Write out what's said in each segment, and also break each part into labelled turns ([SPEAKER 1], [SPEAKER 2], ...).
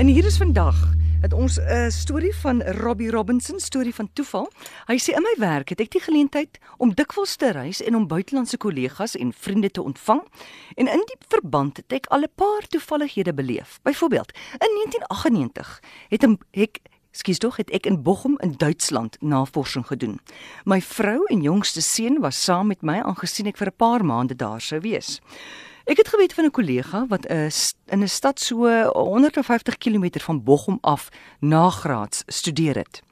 [SPEAKER 1] En hier is vandag het ons 'n uh, storie van Robbie Robinson, storie van toeval. Hy sê in my werk het ek die geleentheid om dikwels te reis en om buitelandse kollegas en vriende te ontvang. En in die verband het ek al 'n paar toevallighede beleef. Byvoorbeeld, in 1998 het 'n ek Skus tog het ek in Bochum in Duitsland navorsing gedoen. My vrou en jongste seun was saam met my aangesien ek vir 'n paar maande daar sou wees. Ek het geweet van 'n kollega wat 'n in 'n stad so 150 km van Bochum af nagraads studeer het.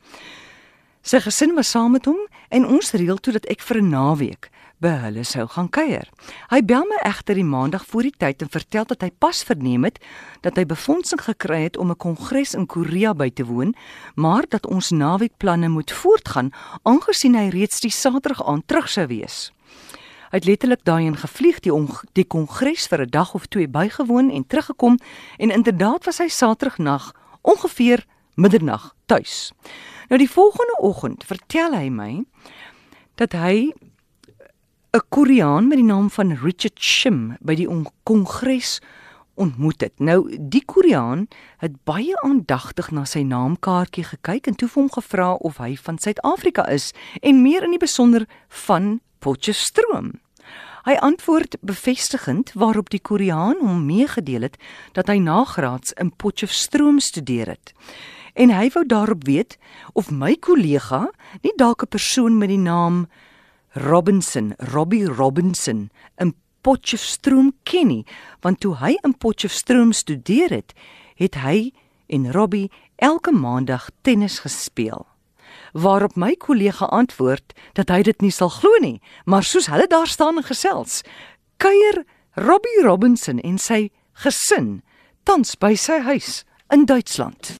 [SPEAKER 1] Sy gesin was saam met hom en ons reël toe dat ek vir 'n naweek by hulle sou gaan kuier. Hy bel my egter die maandag voor die tyd en vertel dat hy pas verneem het dat hy befondsing gekry het om 'n kongres in Korea by te woon, maar dat ons naweekplanne moet voortgaan aangesien hy reeds die Saterdag aand terug sou wees. Hy het letterlik daarin gevlieg die die kongres vir 'n dag of twee bygewoon en teruggekom en inderdaad was hy Saterdagnag ongeveer middernag tuis. Nou die volgende oggend vertel hy my dat hy 'n Koreaan met die naam van Richard Shim by die kongres ontmoet het. Nou die Koreaan het baie aandagtig na sy naamkaartjie gekyk en toe vir hom gevra of hy van Suid-Afrika is en meer in die besonder van Potchefstroom. Hy antwoord bevestigend waarop die Koreaan hom meegedeel het dat hy nagraads in Potchefstroom studeer het. En hy wou daarop weet of my kollega nie dalk 'n persoon met die naam Robinson, Robbie Robinson in Potchefstroom ken nie, want toe hy in Potchefstroom studeer het, het hy en Robbie elke maandag tennis gespeel waarop my kollega antwoord dat hy dit nie sal glo nie, maar soos hulle daar staan en gesels, kuier Robbie Robinson en sy gesin tans by sy huis in Duitsland.